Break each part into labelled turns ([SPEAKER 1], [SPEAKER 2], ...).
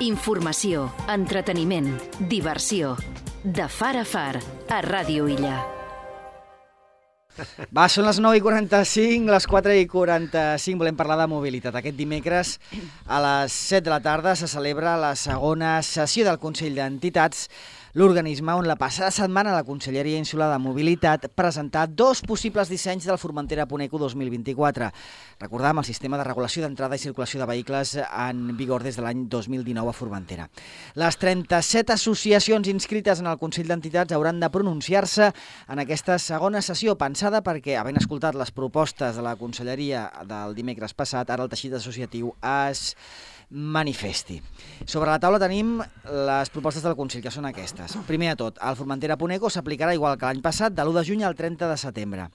[SPEAKER 1] Informació, entreteniment, diversió. De far a far, a Ràdio Illa.
[SPEAKER 2] Va, són les 9 i 45, les 4 i 45, volem parlar de mobilitat. Aquest dimecres a les 7 de la tarda se celebra la segona sessió del Consell d'Entitats l'organisme on la passada setmana la Conselleria Insular de Mobilitat presentà dos possibles dissenys del Formentera Puneco 2024. Recordam el sistema de regulació d'entrada i circulació de vehicles en vigor des de l'any 2019 a Formentera. Les 37 associacions inscrites en el Consell d'Entitats hauran de pronunciar-se en aquesta segona sessió pensada perquè, havent escoltat les propostes de la Conselleria del dimecres passat, ara el teixit associatiu es manifesti. Sobre la taula tenim les propostes del Consell, que són aquestes. Primer de tot, el Formentera Puneco s'aplicarà igual que l'any passat, de l'1 de juny al 30 de setembre.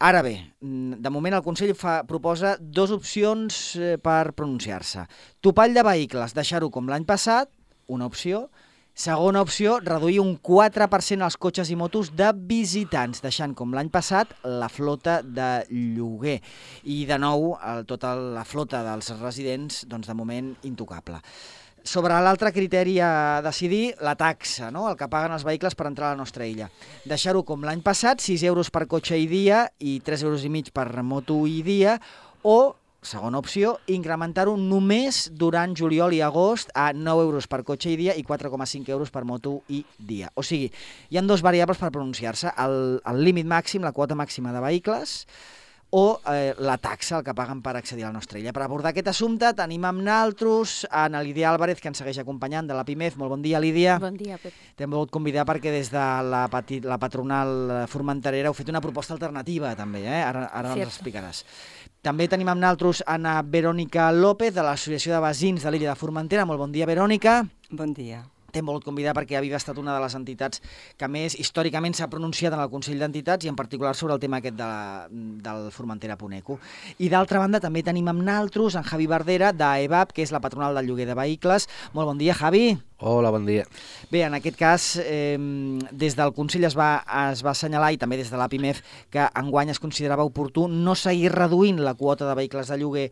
[SPEAKER 2] Ara bé, de moment el Consell fa, proposa dues opcions eh, per pronunciar-se. Topall de vehicles, deixar-ho com l'any passat, una opció, Segona opció, reduir un 4% els cotxes i motos de visitants, deixant com l'any passat la flota de lloguer. I de nou, el, tota la flota dels residents, doncs de moment, intocable. Sobre l'altre criteri a decidir, la taxa, no? el que paguen els vehicles per entrar a la nostra illa. Deixar-ho com l'any passat, 6 euros per cotxe i dia i 3 euros i mig per moto i dia, o Segona opció, incrementar-ho només durant juliol i agost a 9 euros per cotxe i dia i 4,5 euros per moto i dia. O sigui, hi han dos variables per pronunciar-se, el, el límit màxim, la quota màxima de vehicles, o eh, la taxa, el que paguen per accedir a la nostra illa. Per abordar aquest assumpte tenim amb naltros a Lídia Álvarez, que ens segueix acompanyant de la PIMEF. Molt bon dia, Lídia.
[SPEAKER 3] Bon dia, Pep.
[SPEAKER 2] T'hem volgut convidar perquè des de la, petit, la patronal formenterera heu fet una proposta alternativa, també, eh? Ara, ara ens explicaràs. També tenim amb naltros Anna Verònica López, de l'Associació de Veïns de l'Illa de Formentera. Molt bon dia, Verònica.
[SPEAKER 4] Bon dia.
[SPEAKER 2] T'hem volgut convidar perquè Aviva ha estat una de les entitats que més històricament s'ha pronunciat en el Consell d'Entitats i en particular sobre el tema aquest de la, del Formentera Puneco. I d'altra banda també tenim amb naltros en Javi Bardera d'EVAP, que és la patronal del lloguer de vehicles. Molt bon dia, Javi.
[SPEAKER 5] Hola, bon dia.
[SPEAKER 2] Bé, en aquest cas, eh, des del Consell es va, es va assenyalar, i també des de l'APIMEF, que enguany es considerava oportú no seguir reduint la quota de vehicles de lloguer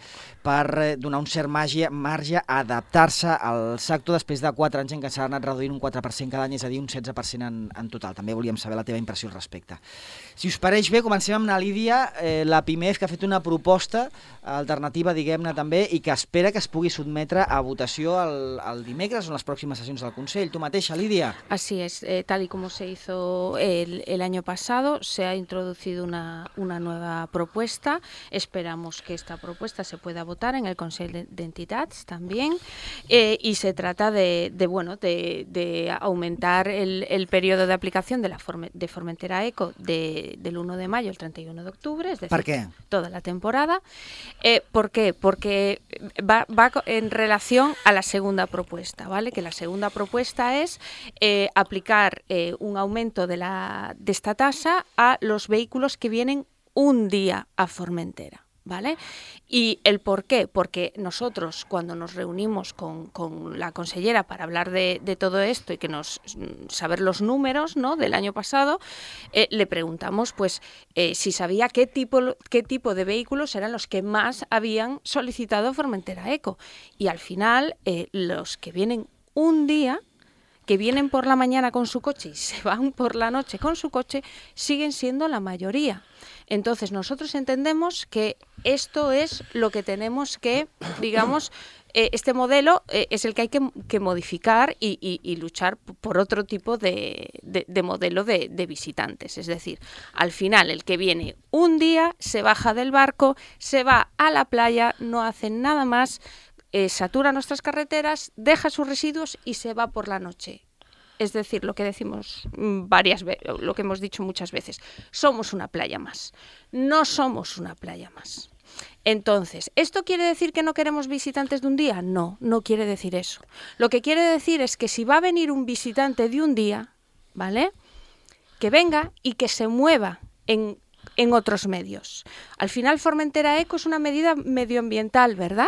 [SPEAKER 2] per eh, donar un cert marge, marge a adaptar-se al sector després de 4 anys en què s'ha anat reduint un 4% cada any, és a dir, un 16% en, en total. També volíem saber la teva impressió al respecte. Si us pareix bé, comencem amb la Lídia, eh, la PIMEF, que ha fet una proposta alternativa, diguem-ne també, i que espera que es pugui sotmetre a votació el, el dimecres o les pròximes sesiones del Consell. ¿Tú mateixa, Lidia?
[SPEAKER 3] Así es, eh, tal y como se hizo el, el, año pasado, se ha introducido una, una, nueva propuesta. Esperamos que esta propuesta se pueda votar en el Consejo de, de Entidades también. Eh, y se trata de, de bueno, de, de aumentar el, el, periodo de aplicación de la Forme, de Formentera Eco de, del 1 de mayo al 31 de octubre, es decir,
[SPEAKER 2] ¿Por qué?
[SPEAKER 3] toda la temporada. Eh, ¿Por qué? Porque va, va en relación a la segunda propuesta, ¿vale? Que la segunda propuesta es eh, aplicar eh, un aumento de, la, de esta tasa a los vehículos que vienen un día a Formentera. ¿Vale? ¿Y el por qué? Porque nosotros cuando nos reunimos con, con la consellera para hablar de, todo esto y que nos saber los números ¿no? del año pasado, eh, le preguntamos pues si sabía qué tipo, qué tipo de vehículos eran los que más habían solicitado Formentera Eco. Y al final, los que vienen un día, que vienen por la mañana con su coche y se van por la noche con su coche, siguen siendo la mayoría. Entonces, nosotros entendemos que esto es lo que tenemos que, digamos, eh, este modelo eh, es el que hay que, que modificar y, y, y, luchar por otro tipo de, de, de modelo de, de, visitantes. Es decir, al final el que viene un día se baja del barco, se va a la playa, no hace nada más, eh, satura nuestras carreteras, deja sus residuos y se va por la noche. Es decir, lo que decimos varias veces, lo que hemos dicho muchas veces, somos una playa más. No somos una playa más. Entonces, ¿esto quiere decir que no queremos visitantes de un día? No, no quiere decir eso. Lo que quiere decir es que si va a venir un visitante de un día, ¿vale? Que venga y que se mueva en en otros medios. Al final Formentera Eco es una medida medioambiental, ¿verdad?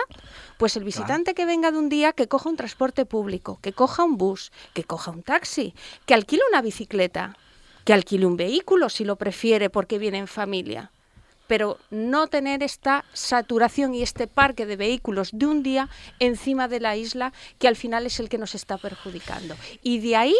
[SPEAKER 3] Pues el visitante claro. que venga de un día que coja un transporte público, que coja un bus, que coja un taxi, que alquile una bicicleta, que alquile un vehículo si lo prefiere porque viene en familia. pero no tener esta saturación y este parque de vehículos de un día encima de la isla que al final es el que nos está perjudicando. Y de ahí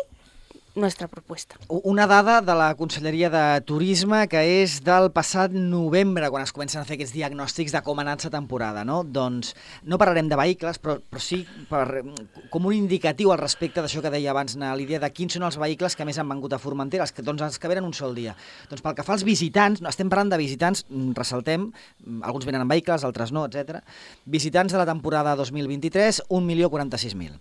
[SPEAKER 3] nuestra propuesta.
[SPEAKER 2] Una dada de la Conselleria de Turisme que és del passat novembre, quan es comencen a fer aquests diagnòstics de com ha anat la temporada, no? Doncs no parlarem de vehicles, però, però sí per, com un indicatiu al respecte d'això que deia abans na Lídia, de quins són els vehicles que més han vengut a Formentera, els que, doncs, els que venen un sol dia. Doncs pel que fa als visitants, no, estem parlant de visitants, mm, ressaltem, mm, alguns venen amb vehicles, altres no, etc. Visitants de la temporada 2023, 1.046.000.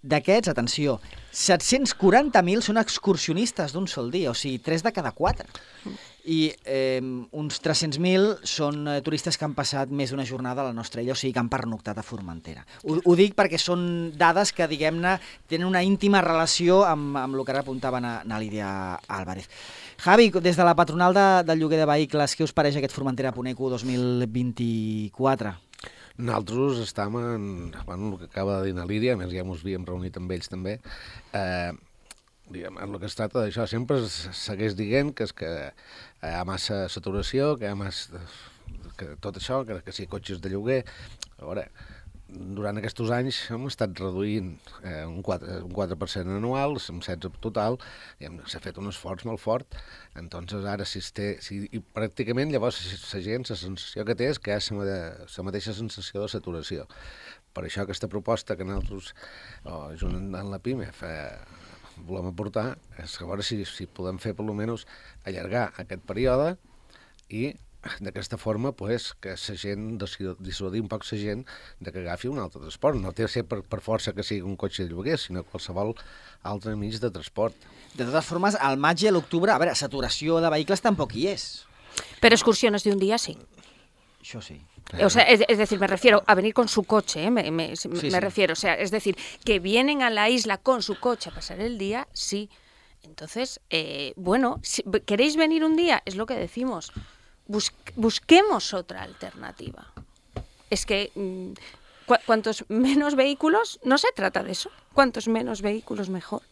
[SPEAKER 2] D'aquests, atenció, 740.000 són excursionistes d'un sol dia, o sigui, 3 de cada 4. I eh, uns 300.000 són eh, turistes que han passat més d'una jornada a la nostra illa, o sigui, que han pernoctat a Formentera. Ho, ho dic perquè són dades que, diguem-ne, tenen una íntima relació amb, amb el que ara apuntava na, na Lídia Álvarez. Javi, des de la patronal de, del lloguer de vehicles, què us pareix aquest Formentera Poneco 2024?
[SPEAKER 4] Nosaltres estem en, bueno, el que acaba de dir na Lídia, a més ja ens havíem reunit amb ells també, eh, diguem, el que es tracta d'això sempre es segueix dient que és que hi ha massa saturació, que hi ha massa... que tot això, que, que si cotxes de lloguer... A veure, durant aquests anys hem estat reduint eh, un, 4, un 4% anual, un 16 total, i s'ha fet un esforç molt fort. Entonces ara si té, si, i pràcticament llavors la gent, la sensació que té és que ha la mateixa sensació de saturació. Per això aquesta proposta que nosaltres, oh, junt amb la PIME, fa, volem aportar, és a veure si, si podem fer per almenys allargar aquest període i d'aquesta forma pues, que la gent dissuadir un poc la gent de que agafi un altre transport. No té ser per, per força que sigui un cotxe de lloguer, sinó qualsevol altre mig de transport.
[SPEAKER 2] De totes formes, al maig i a l'octubre, a veure, saturació de vehicles tampoc hi és.
[SPEAKER 3] Pero excursiones de un día sí.
[SPEAKER 2] Això sí.
[SPEAKER 3] O sea, es, es, decir, me refiero a venir con su coche, ¿eh? me, me, sí, me sí. refiero, o sea, es decir, que vienen a la isla con su coche a pasar el día, sí. Entonces, eh, bueno, si queréis venir un día, es lo que decimos, bus busquemos otra alternativa. Es que mm, cu cuantos menos vehículos, no se trata de eso, cuantos menos vehículos mejor.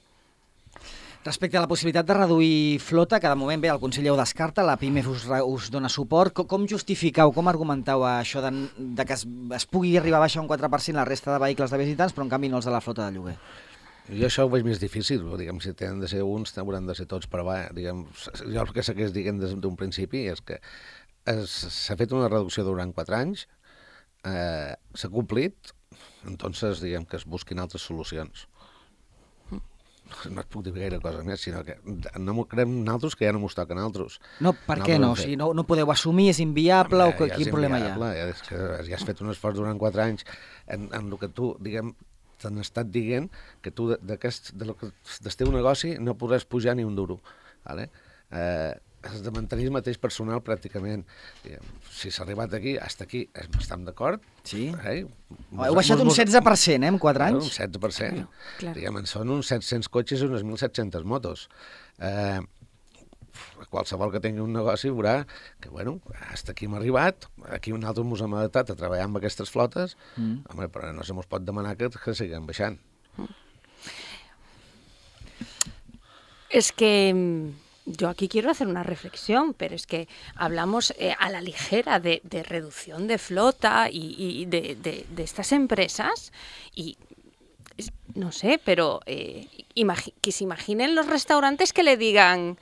[SPEAKER 2] Respecte a la possibilitat de reduir flota, que de moment bé, el Consell ho descarta, la PIME us, us dona suport. Com, com justificau, com argumenteu això de, de que es, es pugui arribar a baixar un 4% la resta de vehicles de visitants, però en canvi no els de la flota de lloguer?
[SPEAKER 4] Jo això ho veig més difícil, diguem, si tenen de ser uns, hauran de ser tots, però va, diguem, jo el que segueix dient des d'un principi és que s'ha fet una reducció durant 4 anys, eh, s'ha complit, entonces diguem que es busquin altres solucions. No et puc dir gaire cosa més, sinó que no m'ho creiem nosaltres que ja no m'ho toca a nosaltres.
[SPEAKER 2] No, per què no? O sigui, no? No podeu assumir, és inviable Home, o ja quin problema hi ha?
[SPEAKER 4] Ja, és que ja has fet un esforç durant 4 anys en, en el que tu, diguem, t'han estat dient que tu d'aquest, de lo que, del teu negoci no podràs pujar ni un duro. Vale? Eh, has de mantenir el mateix personal pràcticament. Si s'ha arribat aquí, hasta aquí, estem d'acord.
[SPEAKER 2] Sí. Eh? Heu baixat un 16%, eh, en 4 anys?
[SPEAKER 4] Un 16%. Claro, claro. Diguem, són uns 700 cotxes i unes 1.700 motos. Eh, qualsevol que tingui un negoci veurà que, bueno, hasta aquí hem arribat, aquí un altre ens hem adaptat a treballar amb aquestes flotes, mm. home, però no se mos pot demanar que, que seguim baixant. Mm.
[SPEAKER 3] És que Yo aquí quiero hacer una reflexión, pero es que hablamos eh, a la ligera de, de, reducción de flota y, y de, de, de, estas empresas y no sé, pero eh, que se imaginen los restaurantes que le digan,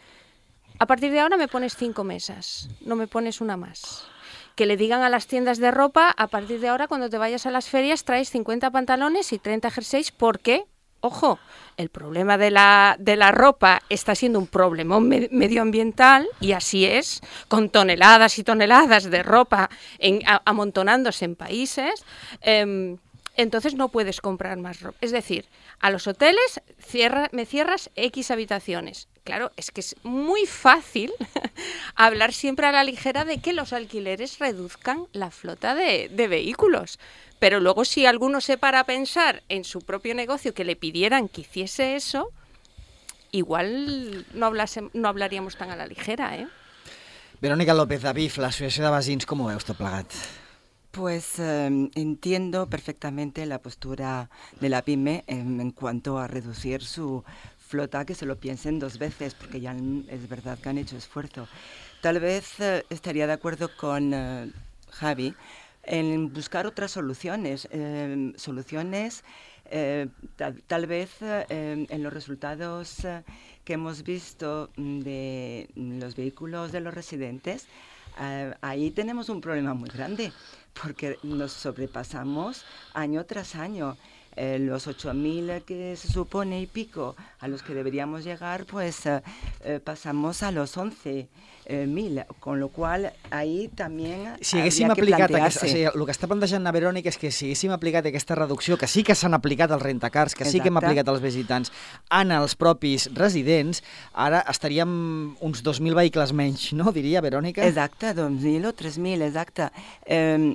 [SPEAKER 3] a partir de ahora me pones cinco mesas, no me pones una más. Que le digan a las tiendas de ropa, a partir de ahora cuando te vayas a las ferias traes 50 pantalones y 30 jerseys, ¿por qué? Ojo, el problema de la, de la ropa está siendo un problema medioambiental y así es, con toneladas y toneladas de ropa en, amontonándose en países. Eh, entonces no puedes comprar más ropa. Es decir, a los hoteles cierra, me cierras X habitaciones. Claro, es que es muy fácil hablar siempre a la ligera de que los alquileres reduzcan la flota de, de vehículos. Pero luego si alguno se para a pensar en su propio negocio que le pidieran que hiciese eso, igual no, hablase, no hablaríamos tan a la ligera, ¿eh?
[SPEAKER 2] Verónica López Davif, l'Associació de Vecins, com ho veus tot plegat?
[SPEAKER 5] Pues eh, entiendo perfectamente la postura de la PYME en, en, cuanto a reducir su flota, que se lo piensen dos veces, porque ya es verdad que han hecho esfuerzo. tal vez eh, estaría de acuerdo con eh, Javi en buscar otras soluciones, eh, soluciones eh, tal, tal, vez eh, en los resultados que hemos visto de los vehículos de los residentes, ahí tenemos un problema muy grande, porque nos sobrepasamos año tras año. Eh, los 8.000 que se supone y pico a los que deberíamos llegar, pues eh, eh, pasamos a los 11.000, con lo cual ahí també
[SPEAKER 2] si haguéssim aplicat aquest, o sigui, el que està plantejant la Verònica és que si haguéssim aplicat aquesta reducció, que sí que s'han aplicat els rentacars, que sí que hem aplicat els visitants en els propis residents, ara estaríem uns 2.000 vehicles menys, no, diria Verònica?
[SPEAKER 5] Exacte, 2.000 o 3.000, exacte. Eh,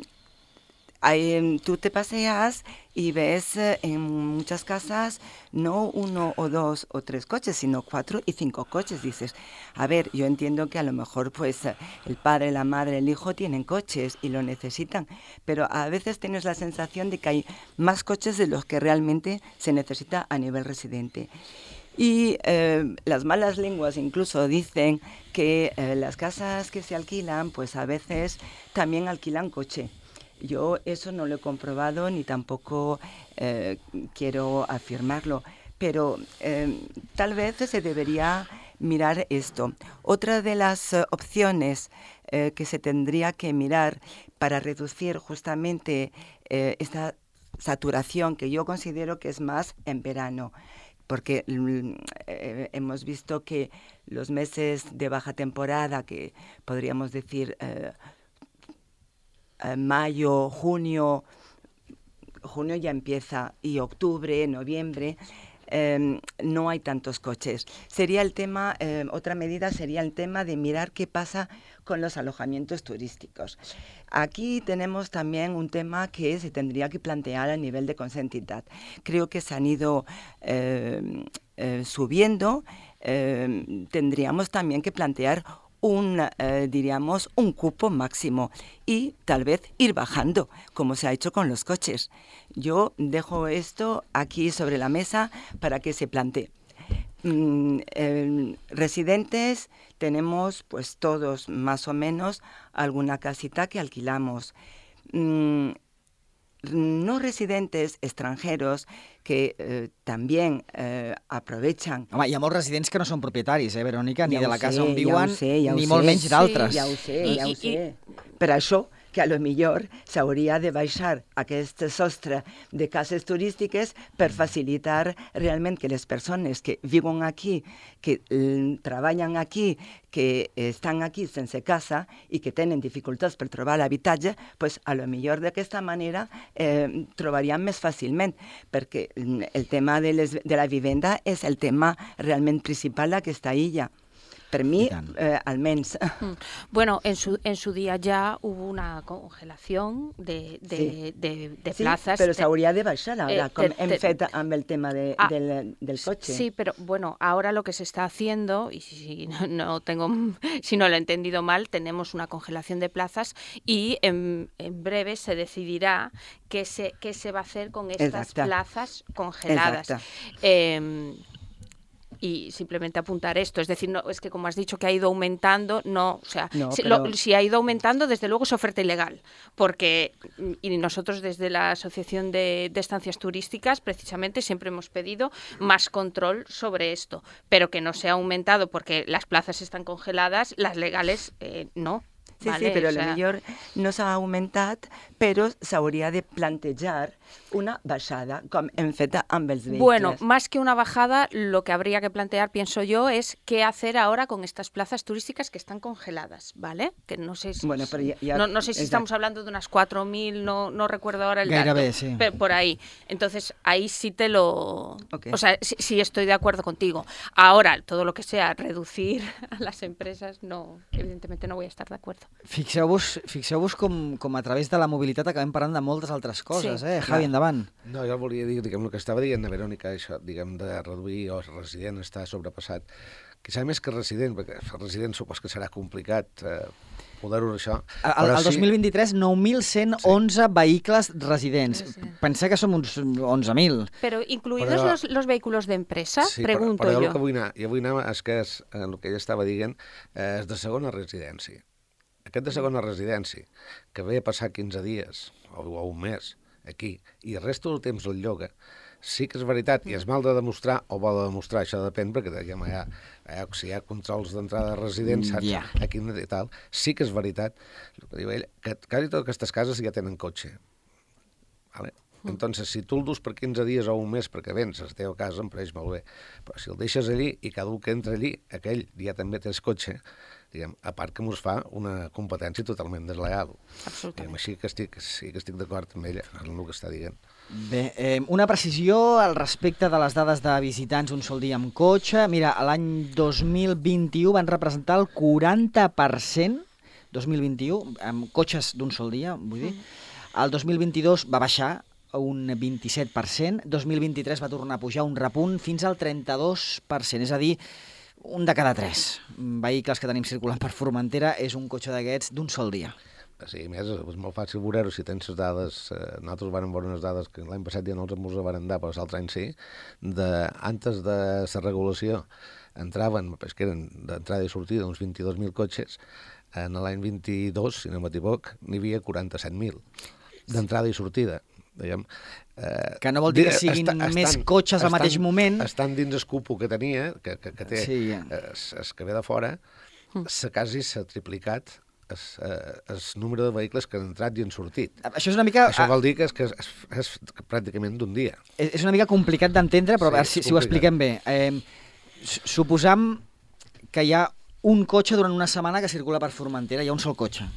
[SPEAKER 5] Tú te paseas y ves eh, en muchas casas no uno o dos o tres coches, sino cuatro y cinco coches. Dices, a ver, yo entiendo que a lo mejor pues eh, el padre, la madre, el hijo tienen coches y lo necesitan, pero a veces tienes la sensación de que hay más coches de los que realmente se necesita a nivel residente. Y eh, las malas lenguas incluso dicen que las casas que se alquilan, pues a veces también alquilan coche. Yo eso no lo he comprobado ni tampoco eh, quiero afirmarlo, pero eh, tal vez se debería mirar esto. Otra de las uh, opciones eh, que se tendría que mirar para reducir justamente eh, esta saturación que yo considero que es más en verano porque mm, eh, hemos visto que los meses de baja temporada, que podríamos decir eh, eh, mayo, junio, junio ya empieza, y octubre, noviembre, eh, no hay tantos coches. Sería el tema, eh, otra medida sería el tema de mirar qué pasa con los alojamientos turísticos. Aquí tenemos también un tema que se tendría que plantear a nivel de consentidad. Creo que se han ido eh, eh, subiendo. Tendríamos también que plantear un, eh, diríamos, un cupo máximo y tal vez ir bajando, como se ha hecho con los coches. Yo dejo esto aquí sobre la mesa para que se plantee. Mm, residentes tenemos pues todos más o menos alguna casita que alquilamos. Mm, no residentes extranjeros que eh, també eh, aprovechan...
[SPEAKER 2] Home, hi ha molts residents que no són propietaris, eh, Verònica, ni
[SPEAKER 5] Ja
[SPEAKER 2] de la casa
[SPEAKER 5] sé,
[SPEAKER 2] on
[SPEAKER 5] ja ho
[SPEAKER 2] viuen,
[SPEAKER 5] sé, ja
[SPEAKER 2] ni
[SPEAKER 5] sé.
[SPEAKER 2] molt menys
[SPEAKER 3] Sí,
[SPEAKER 2] d'altres.
[SPEAKER 5] Ja ho sé,
[SPEAKER 3] I-
[SPEAKER 5] ja ho
[SPEAKER 3] i-
[SPEAKER 5] sé. Per això que a lo millor s'hauria de baixar aquest sostre de cases turístiques per facilitar realment que les persones que viuen aquí, que mm, treballen aquí, que estan aquí sense casa i que tenen dificultats per trobar l'habitatge, pues, a lo millor d'aquesta manera eh, trobarien més fàcilment, perquè mm, el tema de, les, de la vivenda és el tema realment principal d'aquesta illa. Per mi, eh, almenys.
[SPEAKER 3] Mm. Bueno, en su, en su día ya hubo una congelación de, de,
[SPEAKER 5] Sí.
[SPEAKER 3] de, de
[SPEAKER 5] Sí,
[SPEAKER 3] plazas.
[SPEAKER 5] però
[SPEAKER 3] de-
[SPEAKER 5] s'hauria de baixar ara,
[SPEAKER 3] eh,
[SPEAKER 5] com
[SPEAKER 3] te-
[SPEAKER 5] hem
[SPEAKER 3] te-
[SPEAKER 5] fet amb el tema de,
[SPEAKER 3] Ah,
[SPEAKER 5] del, del cotxe.
[SPEAKER 3] Sí, pero bueno, ahora lo que se está haciendo, y si no, no tengo, si no lo he entendido mal, tenemos una congelación de plazas y en, en breve se decidirá qué se, qué se va a hacer con estas
[SPEAKER 5] Exacte.
[SPEAKER 3] plazas congeladas.
[SPEAKER 5] Exacte.
[SPEAKER 3] Y simplemente apuntar esto, es decir, no es que como has dicho que ha ido aumentando, no, o sea,
[SPEAKER 5] No,
[SPEAKER 3] si,
[SPEAKER 5] pero-
[SPEAKER 3] lo- si ha ido aumentando, desde luego es oferta ilegal, porque mm, y nosotros desde la Asociación de, de Estancias Turísticas precisamente siempre hemos pedido más control sobre esto, pero que no se ha aumentado porque las plazas están congeladas, las legales eh, no.
[SPEAKER 5] Sí,
[SPEAKER 3] ¿vale?
[SPEAKER 5] sí, però
[SPEAKER 3] O
[SPEAKER 5] a lo
[SPEAKER 3] sea,
[SPEAKER 5] millor no s'ha augmentat, però s'hauria de plantejar una baixada, com hem fet amb els vehicles.
[SPEAKER 3] Bueno, más que una bajada, lo que habría que plantear, pienso yo, es qué hacer ahora con estas plazas turísticas que están congeladas, ¿vale? Que no sé si,
[SPEAKER 5] Bueno, pero ya- ya-
[SPEAKER 3] no, no sé si
[SPEAKER 5] exacto.
[SPEAKER 3] estamos hablando de unas 4.000, no, no recuerdo ahora el dato,
[SPEAKER 2] sí.
[SPEAKER 3] pe- por ahí. Entonces, ahí sí te lo... O sea, sí, sí estoy de acuerdo contigo. Ahora, todo lo que sea reducir a las empresas, no, evidentemente no voy a estar de acuerdo.
[SPEAKER 2] Fixeu-vos fixeu com, com a través de la mobilitat acabem parlant de moltes altres coses,
[SPEAKER 3] Sí.
[SPEAKER 2] eh? Javi, endavant.
[SPEAKER 4] No, jo volia dir, diguem, el que estava dient la Verònica, això, diguem, de reduir o resident està sobrepassat. Quizà més que resident, perquè resident supos que serà complicat, eh, poder-ho això.
[SPEAKER 2] El, el 2023, 9.111 sí. vehicles
[SPEAKER 3] residents.
[SPEAKER 2] Pensé que som uns 11.000.
[SPEAKER 3] Pero incluidos
[SPEAKER 4] Però-
[SPEAKER 3] los, los vehículos de empresa,
[SPEAKER 4] Sí,
[SPEAKER 3] pregunto
[SPEAKER 4] però, però jo
[SPEAKER 3] yo.
[SPEAKER 4] el que vull anar, jo vull anar és que és, eh, el que ella estava dient eh, és de segona residència. Aquest de segona residència, que ve a passar 15 dies o, o un mes aquí, i el resto del temps el lloga, sí que és veritat, i és mal de demostrar, o vol de demostrar, això depèn, perquè diguem, hi ha, si hi ha controls d'entrada de residents, saps?
[SPEAKER 2] Ja.
[SPEAKER 4] Aquí i tal, sí que és veritat, el que diu ell, que quasi totes aquestes cases ja tenen cotxe. Vale? Entonces, si tu el dus per 15 dies o un mes perquè vens a la teva casa, em pareix molt bé. Però si el deixes allí i cada un que entra allí, aquell ja també té el cotxe, diguem, a part que mos fa una competència totalment desleal. Diguem,
[SPEAKER 3] Absolutament.
[SPEAKER 4] així que estic, sí que estic d'acord amb ella, en el que està dient.
[SPEAKER 2] Bé, eh, una precisió al respecte de les dades de visitants un sol dia amb cotxe. Mira, l'any 2021 van representar el 40%, 2021, amb cotxes d'un sol dia, vull dir. El 2022 va baixar a un 27%, 2023 va tornar a pujar un repunt fins al 32%, és a dir, un de cada tres vehicles que tenim circulant per Formentera és un cotxe d'aquests d'un sol dia.
[SPEAKER 4] Sí, més, és molt fàcil veure-ho si tens les dades, eh, nosaltres vam veure unes dades que l'any passat ja no els ens van dar, però l'altre any sí, de, antes de la regulació entraven, pues, que eren d'entrada i sortida, uns 22.000 cotxes, en l'any 22, si no m'equivoc, n'hi havia 47.000 d'entrada i sortida. Diguem, eh,
[SPEAKER 2] Que no vol dir que siguin més cotxes al mateix moment.
[SPEAKER 4] Estan dins el cupo que tenia, que, que, que té
[SPEAKER 2] Sí.
[SPEAKER 4] sí. es, es que ve de fora, s'ha quasi s'ha triplicat el, el número de vehicles que han entrat i han sortit.
[SPEAKER 2] Això és una mica...
[SPEAKER 4] Això
[SPEAKER 2] ah,
[SPEAKER 4] vol dir que és, que és, és pràcticament d'un dia.
[SPEAKER 2] És és una mica complicat d'entendre, però
[SPEAKER 4] Sí,
[SPEAKER 2] a veure si,
[SPEAKER 4] és
[SPEAKER 2] si ho expliquem bé. Eh, su- suposam que hi ha un cotxe durant una setmana que circula per Formentera, hi ha un sol cotxe.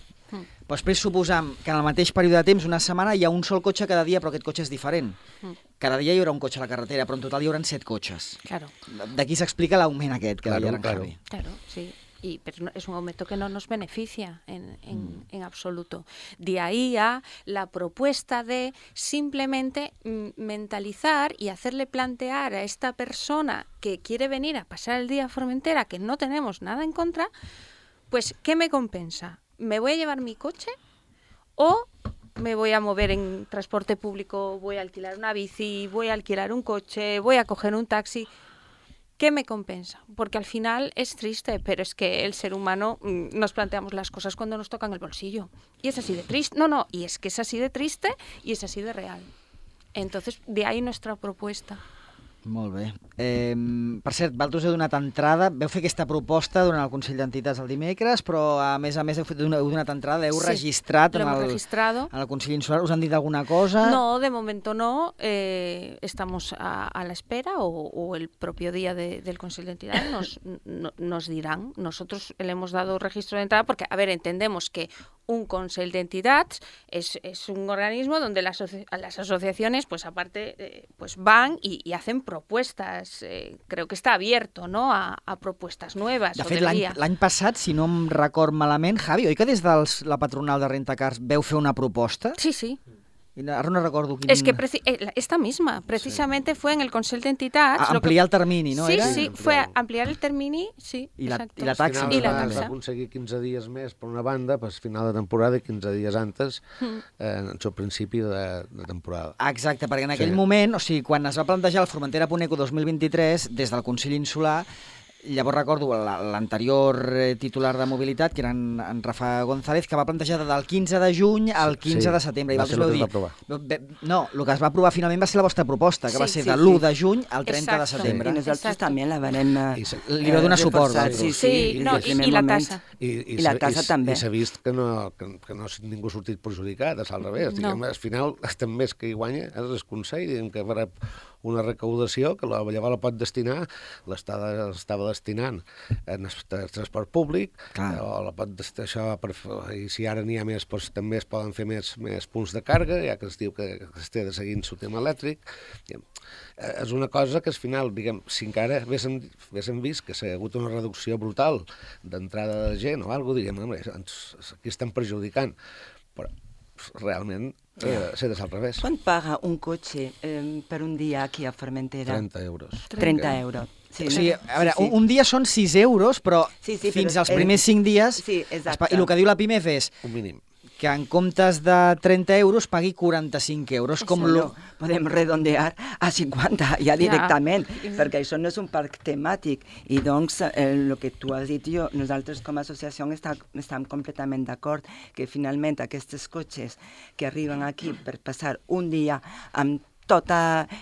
[SPEAKER 3] Mm.
[SPEAKER 2] Però després suposam que en el mateix període de temps, una setmana, hi ha un sol cotxe cada dia, però aquest cotxe és diferent.
[SPEAKER 3] Mm.
[SPEAKER 2] Cada dia hi haurà un cotxe a la carretera, però en total hi haurà set cotxes.
[SPEAKER 3] Claro,
[SPEAKER 2] D'aquí s'explica l'augment aquest que
[SPEAKER 4] Claro,
[SPEAKER 2] deia en
[SPEAKER 4] claro.
[SPEAKER 2] Javi.
[SPEAKER 3] claro, sí. Y, pero no- es un aumento que no nos beneficia en, en- en absoluto. De ahí a la propuesta de simplemente mm, mentalizar y hacerle plantear a esta persona que quiere venir a pasar el día a Formentera, que no tenemos nada en contra, pues ¿qué me compensa? ¿Me voy a llevar mi coche o me voy a mover en transporte público, voy a alquilar una bici, voy a alquilar un coche, voy a coger un taxi? ¿Qué me compensa? Porque al final es triste, pero es que el ser humano mm, nos planteamos las cosas cuando nos tocan el bolsillo. Y es así de triste. No, no, y es que es así de triste y es así de real. Entonces, de ahí nuestra propuesta.
[SPEAKER 2] Molt bé. Eh, per cert, Valtros heu donat entrada, veu fer aquesta proposta durant el Consell d'Entitats el dimecres, però a més a més heu, fet, heu donat entrada, heu
[SPEAKER 3] Sí,
[SPEAKER 2] registrat en el,
[SPEAKER 3] registrado.
[SPEAKER 2] en el Consell Insular, us han dit alguna cosa?
[SPEAKER 3] No, de momento no. eh, estamos a, a la espera o, o el propio día de- del Consejo de Entidad nos, no- nos dirán. Nosotros le hemos dado registro de entrada porque, a ver, entendemos que un Consejo de Entidades es, es un organismo donde las, las asociaciones, pues aparte, eh, pues van y, y hacen propuestas. Eh, creo que está abierto, ¿no? A, a propuestas nuevas.
[SPEAKER 2] De fet, l'any passat, si no em record malament, Javi, oi que des de la patronal de Rentacars veu fer una proposta?
[SPEAKER 3] Sí, sí.
[SPEAKER 2] I no- Ara no recordo quin...
[SPEAKER 3] Es que preci- eh, esta misma, precisamente fue en el Consejo de Entidades.
[SPEAKER 2] A-
[SPEAKER 3] lo que-
[SPEAKER 2] ampliar el termini, no?
[SPEAKER 3] sí,
[SPEAKER 2] era?
[SPEAKER 3] sí, fue ampliar el termini, sí.
[SPEAKER 2] I la-
[SPEAKER 3] exacto.
[SPEAKER 2] i la taxa.
[SPEAKER 4] Al
[SPEAKER 3] I la
[SPEAKER 4] es va, es va
[SPEAKER 3] taxa.
[SPEAKER 4] aconseguir 15 dies més per una banda, pues, final de temporada i 15 dies antes,
[SPEAKER 3] Mm.
[SPEAKER 4] eh, en el principi de, de temporada.
[SPEAKER 2] Exacte, perquè en aquell
[SPEAKER 4] Sí.
[SPEAKER 2] moment, o sigui, quan es va plantejar el Formentera Puneco 2023, des del Consell Insular, llavors recordo la- l'anterior eh, titular de mobilitat, que era en, en Rafa González, que va plantejar del 15 de juny al
[SPEAKER 4] Sí,
[SPEAKER 2] 15
[SPEAKER 4] sí,
[SPEAKER 2] de setembre. I
[SPEAKER 4] va ser el que es va.
[SPEAKER 2] Bé, No, el que es va aprovar finalment va ser la vostra proposta, que
[SPEAKER 3] Sí,
[SPEAKER 2] va ser
[SPEAKER 3] sí,
[SPEAKER 2] de
[SPEAKER 3] sí.
[SPEAKER 2] l'1 de juny al 30 de
[SPEAKER 3] Exacto.
[SPEAKER 2] setembre.
[SPEAKER 5] Y nosotros
[SPEAKER 3] Exacto.
[SPEAKER 5] también la van a...
[SPEAKER 4] I se-
[SPEAKER 2] Li va donar suport,
[SPEAKER 5] reforçar,
[SPEAKER 2] vosaltres.
[SPEAKER 5] Sí,
[SPEAKER 3] Sí,
[SPEAKER 5] sí,
[SPEAKER 3] no, i- i la
[SPEAKER 5] moment.
[SPEAKER 3] tassa.
[SPEAKER 4] I,
[SPEAKER 5] I la
[SPEAKER 4] s'ha-
[SPEAKER 5] tassa
[SPEAKER 4] i,
[SPEAKER 5] també.
[SPEAKER 4] I s'ha vist que no, que, que no ningú ha sortit perjudicat, és al revés.
[SPEAKER 3] No.
[SPEAKER 4] Diguem, al final, també és que hi guanya és el Consell, diguem que farà una recaudació que la, llavors la pot destinar, l'estava destinant en transport públic,
[SPEAKER 2] Clar.
[SPEAKER 4] o la pot destinar això per, i si ara n'hi ha més, doncs, també es poden fer més, més punts de càrrega, ja que es diu que, que es té de seguir el tema elèctric. Eh, és una cosa que al final, diguem, si encara haguéssim, haguéssim vist que s'ha hagut una reducció brutal d'entrada de gent o alguna cosa, diguem, home, aquí estem perjudicant. Però realment eh, s'ha de ser al revés.
[SPEAKER 5] ¿Cuánto paga un coche eh, per un día aquí a Formentera?
[SPEAKER 4] 30 euros.
[SPEAKER 5] 30 euros. Sí,
[SPEAKER 2] o sigui, a veure,
[SPEAKER 5] Sí, sí.
[SPEAKER 2] Un, dia són 6 euros, però
[SPEAKER 5] Sí, sí,
[SPEAKER 2] fins
[SPEAKER 5] però
[SPEAKER 2] als primers 5 dies...
[SPEAKER 5] Sí, exacte.
[SPEAKER 2] I el que diu la PIMEF és
[SPEAKER 4] Un mínim.
[SPEAKER 2] Que en comptes de 30 euros pagui 45 euros, com lo...
[SPEAKER 5] no, podem redondear a 50 ja directament, perquè això no és un parc temàtic. I doncs, eh, el que tu has dit jo, nosaltres com a associació està, estem completament d'acord que finalment aquests cotxes que arriben aquí per passar un dia amb tot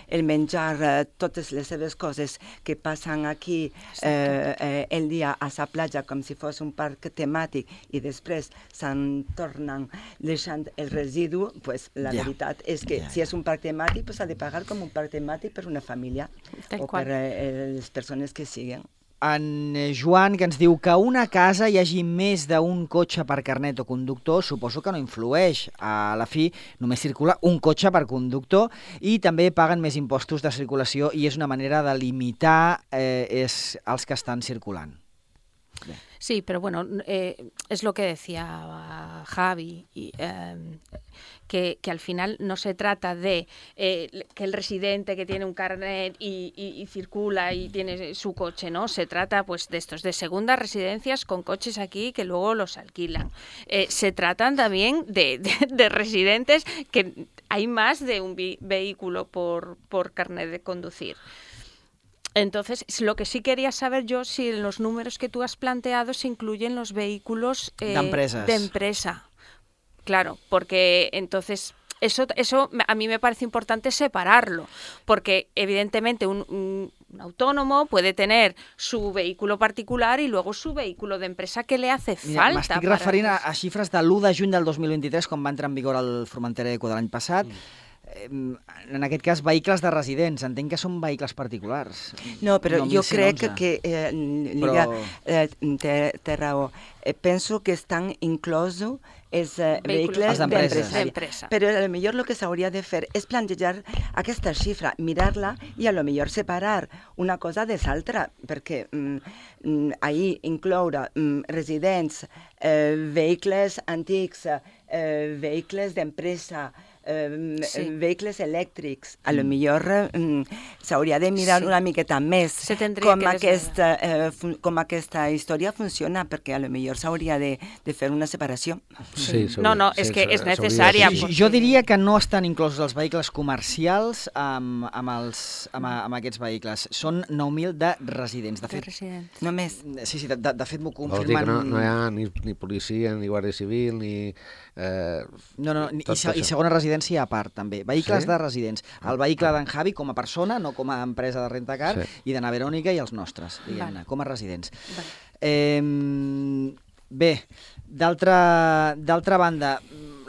[SPEAKER 5] el menjar, eh, totes les seves coses que passen aquí eh, eh, el dia a la platja com si fos un parc temàtic i després se'n tornen deixant el residu, pues, la
[SPEAKER 2] Ja.
[SPEAKER 5] veritat és que
[SPEAKER 2] Ja,
[SPEAKER 5] si és un parc temàtic pues, s'ha de pagar com un parc temàtic per una família
[SPEAKER 3] Tal
[SPEAKER 5] o
[SPEAKER 3] qual.
[SPEAKER 5] per eh, les persones que siguen.
[SPEAKER 2] En eh, Joan, que ens diu que una casa hi hagi més d'un cotxe per carnet o conductor, suposo que no influeix. A la fi, només circula un cotxe per conductor i també paguen més impostos de circulació i és una manera de limitar eh, és els que estan circulant.
[SPEAKER 3] Sí, pero bueno, eh, es lo que decía Javi, y, eh, que, que al final no se trata de eh, que el residente que tiene un carnet y, circula y tiene su coche, ¿no? Se trata pues de estos, de segundas residencias con coches aquí que luego los alquilan. Eh, se tratan también de, de- de residentes que hay más de un vehículo por, por carnet de conducir. Entonces, lo que sí quería saber yo, si en los números que tú has planteado se incluyen los vehículos eh,
[SPEAKER 2] De empresas.
[SPEAKER 3] de empresa. Claro, porque entonces eso, eso me- a mí me parece importante separarlo, porque evidentemente un, un- un autónomo puede tener su vehículo particular y luego su vehículo de empresa que le hace
[SPEAKER 2] Mira,
[SPEAKER 3] falta.
[SPEAKER 2] M'estic referint a, a xifres de l'1 de juny del 2023, quan va entrar en vigor el Formentera Eco de l'any passat. Mm. En aquest cas, vehicles de residents. Entenc que són vehicles particulars.
[SPEAKER 5] No, però
[SPEAKER 2] No,
[SPEAKER 5] jo crec
[SPEAKER 2] 1111.
[SPEAKER 5] que, eh, Lídia,
[SPEAKER 2] Però-
[SPEAKER 5] eh, té, té raó. Eh, penso que estan inclosos els eh,
[SPEAKER 3] Vehicles
[SPEAKER 2] d'empresa.
[SPEAKER 5] Però a lo millor el que s'hauria de fer és plantejar aquesta xifra, mirar-la i a lo millor separar una cosa de l'altra, perquè mm, mm, ahir incloure mm, residents, eh, vehicles antics, eh, vehicles d'empresa, eh,
[SPEAKER 3] Sí.
[SPEAKER 5] vehicles elèctrics, a lo millor mm, s'hauria de mirar
[SPEAKER 3] Sí.
[SPEAKER 5] una miqueta més com,
[SPEAKER 3] que
[SPEAKER 5] aquesta, eh, com aquesta història funciona, perquè a lo millor s'hauria de, de fer una separació.
[SPEAKER 4] Sí,
[SPEAKER 3] No, no, és que és necessària, porque-
[SPEAKER 2] jo diria que no estan inclosos els vehicles comercials amb, amb, els, amb, amb aquests vehicles. Són 9.000 de residents. De
[SPEAKER 3] de
[SPEAKER 2] fet,
[SPEAKER 3] residentes.
[SPEAKER 5] Només.
[SPEAKER 2] sí, sí, de, de, de fet m'ho confirmen...
[SPEAKER 4] no, no hi ha ni, ni policia, ni guàrdia civil, ni... Eh,
[SPEAKER 2] No, no, i, i segona residència a part, també. Vehicles
[SPEAKER 4] Sí?
[SPEAKER 2] de residents. El vehicle d'en Javi com a persona, no com a empresa de rentacar,
[SPEAKER 4] Sí.
[SPEAKER 2] i de na Verònica i els nostres, diguem-ne, com a residents. Eh, bé, d'altra d'altra banda,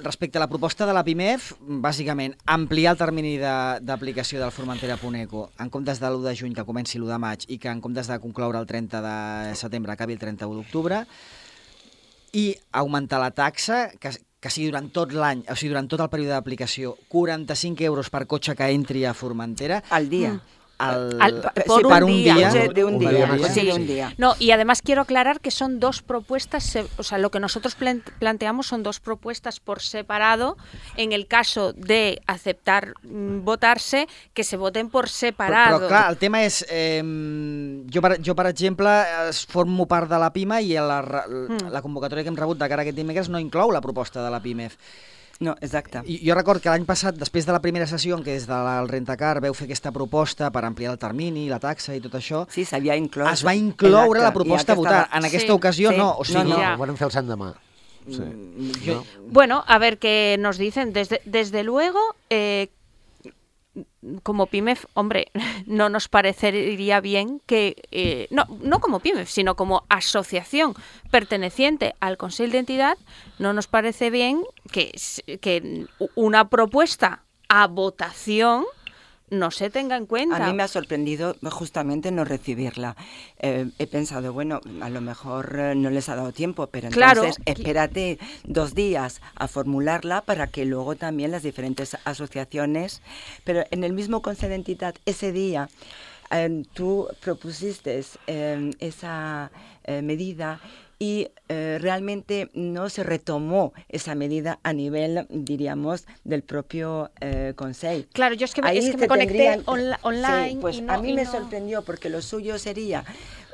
[SPEAKER 2] respecte a la proposta de la PIMEF, bàsicament, ampliar el termini de- d'aplicació del Formentera Puneco en comptes de l'1 de juny, que comenci l'1 de maig, i que en comptes de concloure el 30 de setembre acabi el 31 d'octubre, i augmentar la taxa, que, que sigui durant tot l'any, o sigui, durant tot el període d'aplicació, 45 euros per cotxe que entri a Formentera,
[SPEAKER 5] Al dia.
[SPEAKER 2] Al,
[SPEAKER 3] Al-
[SPEAKER 5] Sí,
[SPEAKER 3] por
[SPEAKER 2] per
[SPEAKER 3] un
[SPEAKER 2] un
[SPEAKER 3] día.
[SPEAKER 2] dia,
[SPEAKER 5] Sí, de un
[SPEAKER 2] un
[SPEAKER 5] día,
[SPEAKER 2] día.
[SPEAKER 5] sí, de
[SPEAKER 2] Sí.
[SPEAKER 5] un día.
[SPEAKER 3] No, y además quiero aclarar que son dos propuestas, o sea, lo que nosotros plan- planteamos son dos propuestas por separado. En el caso de aceptar mm, votarse, que se voten por
[SPEAKER 2] Però,
[SPEAKER 3] separado.
[SPEAKER 2] però clar, el tema és... Eh, jo, per, jo, per exemple, formo part de la PIMA i la, la,
[SPEAKER 3] Mm.
[SPEAKER 2] la convocatòria que hem rebut de cara a aquest dimecres no inclou la proposta de la PIMEF.
[SPEAKER 5] No, exacte.
[SPEAKER 2] I jo record que l'any passat, després de la primera sessió en què des del Rentacar veu fer aquesta proposta per ampliar el termini, la taxa i tot això,
[SPEAKER 5] Sí, s'havia inclòs.
[SPEAKER 2] es va incloure
[SPEAKER 5] Exacte,
[SPEAKER 2] la proposta a votar.
[SPEAKER 5] aquesta
[SPEAKER 2] En
[SPEAKER 3] Sí,
[SPEAKER 2] aquesta ocasió
[SPEAKER 5] sí.
[SPEAKER 2] no. O
[SPEAKER 5] No,
[SPEAKER 2] sigui,
[SPEAKER 4] no,
[SPEAKER 3] Ja.
[SPEAKER 4] ho van fer el sant demà. Sí.
[SPEAKER 2] Mm, jo,
[SPEAKER 4] No.
[SPEAKER 3] Bueno, a ver qué nos dicen. Desde, desde luego, eh, como PIMEF, hombre, no nos parecería bien que, eh, no, no como PIMEF, sino como asociación perteneciente al Consejo de Entidad, no nos parece bien que, que una propuesta a votación no se tenga en cuenta.
[SPEAKER 5] A mí me ha sorprendido justamente no recibirla. Eh, he pensado, bueno, a lo mejor eh, no les ha dado tiempo, pero
[SPEAKER 3] Claro.
[SPEAKER 5] entonces espérate dos días a formularla para que luego también las diferentes asociaciones, pero en el mismo Consejo de Entidad, ese día eh, tú propusiste eh, esa eh, medida y eh, realmente no se retomó esa medida a nivel, diríamos, del propio eh, Consejo.
[SPEAKER 3] Claro, yo es que, me-
[SPEAKER 5] Ahí
[SPEAKER 3] es que me conecté
[SPEAKER 5] tendrían-
[SPEAKER 3] online.
[SPEAKER 5] Sí, pues
[SPEAKER 3] y no-
[SPEAKER 5] a mí
[SPEAKER 3] y
[SPEAKER 5] me sorprendió porque lo suyo sería,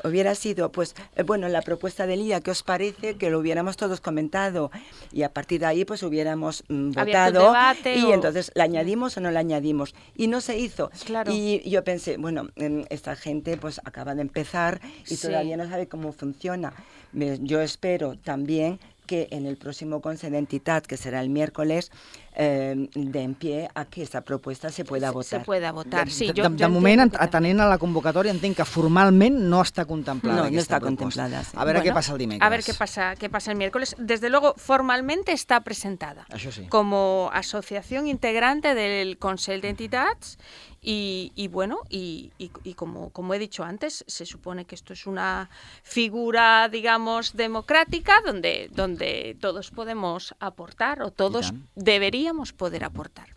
[SPEAKER 5] hubiera sido, pues, eh, bueno, la propuesta del IA, ¿qué os parece? Que lo hubiéramos todos comentado y a partir de ahí, pues, hubiéramos mm, votado
[SPEAKER 3] debate
[SPEAKER 5] y
[SPEAKER 3] o-
[SPEAKER 5] entonces la añadimos o no la añadimos. Y no se hizo.
[SPEAKER 3] Claro.
[SPEAKER 5] Y yo pensé, bueno, em, esta gente, pues, acaba de empezar y
[SPEAKER 3] Sí.
[SPEAKER 5] todavía no sabe cómo funciona. Yo espero también que en el próximo Consejo de Entidad, que será el miércoles, eh, den pie a que esta propuesta se pueda
[SPEAKER 3] se-
[SPEAKER 5] votar.
[SPEAKER 3] Se pueda votar, sí.
[SPEAKER 2] de,
[SPEAKER 3] yo-
[SPEAKER 2] de,
[SPEAKER 3] yo
[SPEAKER 2] de moment,
[SPEAKER 3] que
[SPEAKER 2] atenent a la convocatòria, entenc que formalment no està contemplada
[SPEAKER 5] No, no
[SPEAKER 2] aquesta
[SPEAKER 5] està
[SPEAKER 2] proposta.
[SPEAKER 5] contemplada, sí.
[SPEAKER 2] A veure
[SPEAKER 3] Bueno,
[SPEAKER 2] què passa el dimecres.
[SPEAKER 3] A ver qué pasa, qué pasa el miércoles. Desde luego, formalmente está presentada
[SPEAKER 2] Això sí.
[SPEAKER 3] como asociación integrante del Consejo de Entidades y, y bueno, y, y- y como, como he dicho antes, se supone que esto es una figura, digamos, democrática donde, donde todos podemos aportar o todos deberíamos poder aportar.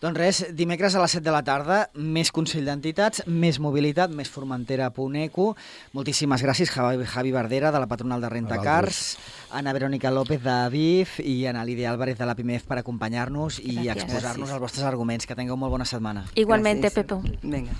[SPEAKER 2] Doncs res, dimecres a les 7 de la tarda, més Consell d'Entitats, més mobilitat, més Formentera.eco. Moltíssimes gràcies, Javi, Javi Bardera, de la Patronal de Rentacars, Ana Verónica López, de BIF, i Ana Lídia Álvarez, de la PIMEF, per acompanyar-nos i exposar-nos els vostres arguments. Que tingueu molt bona setmana.
[SPEAKER 3] Igualmente,
[SPEAKER 5] Gracias.
[SPEAKER 3] Pepe.
[SPEAKER 5] Venga.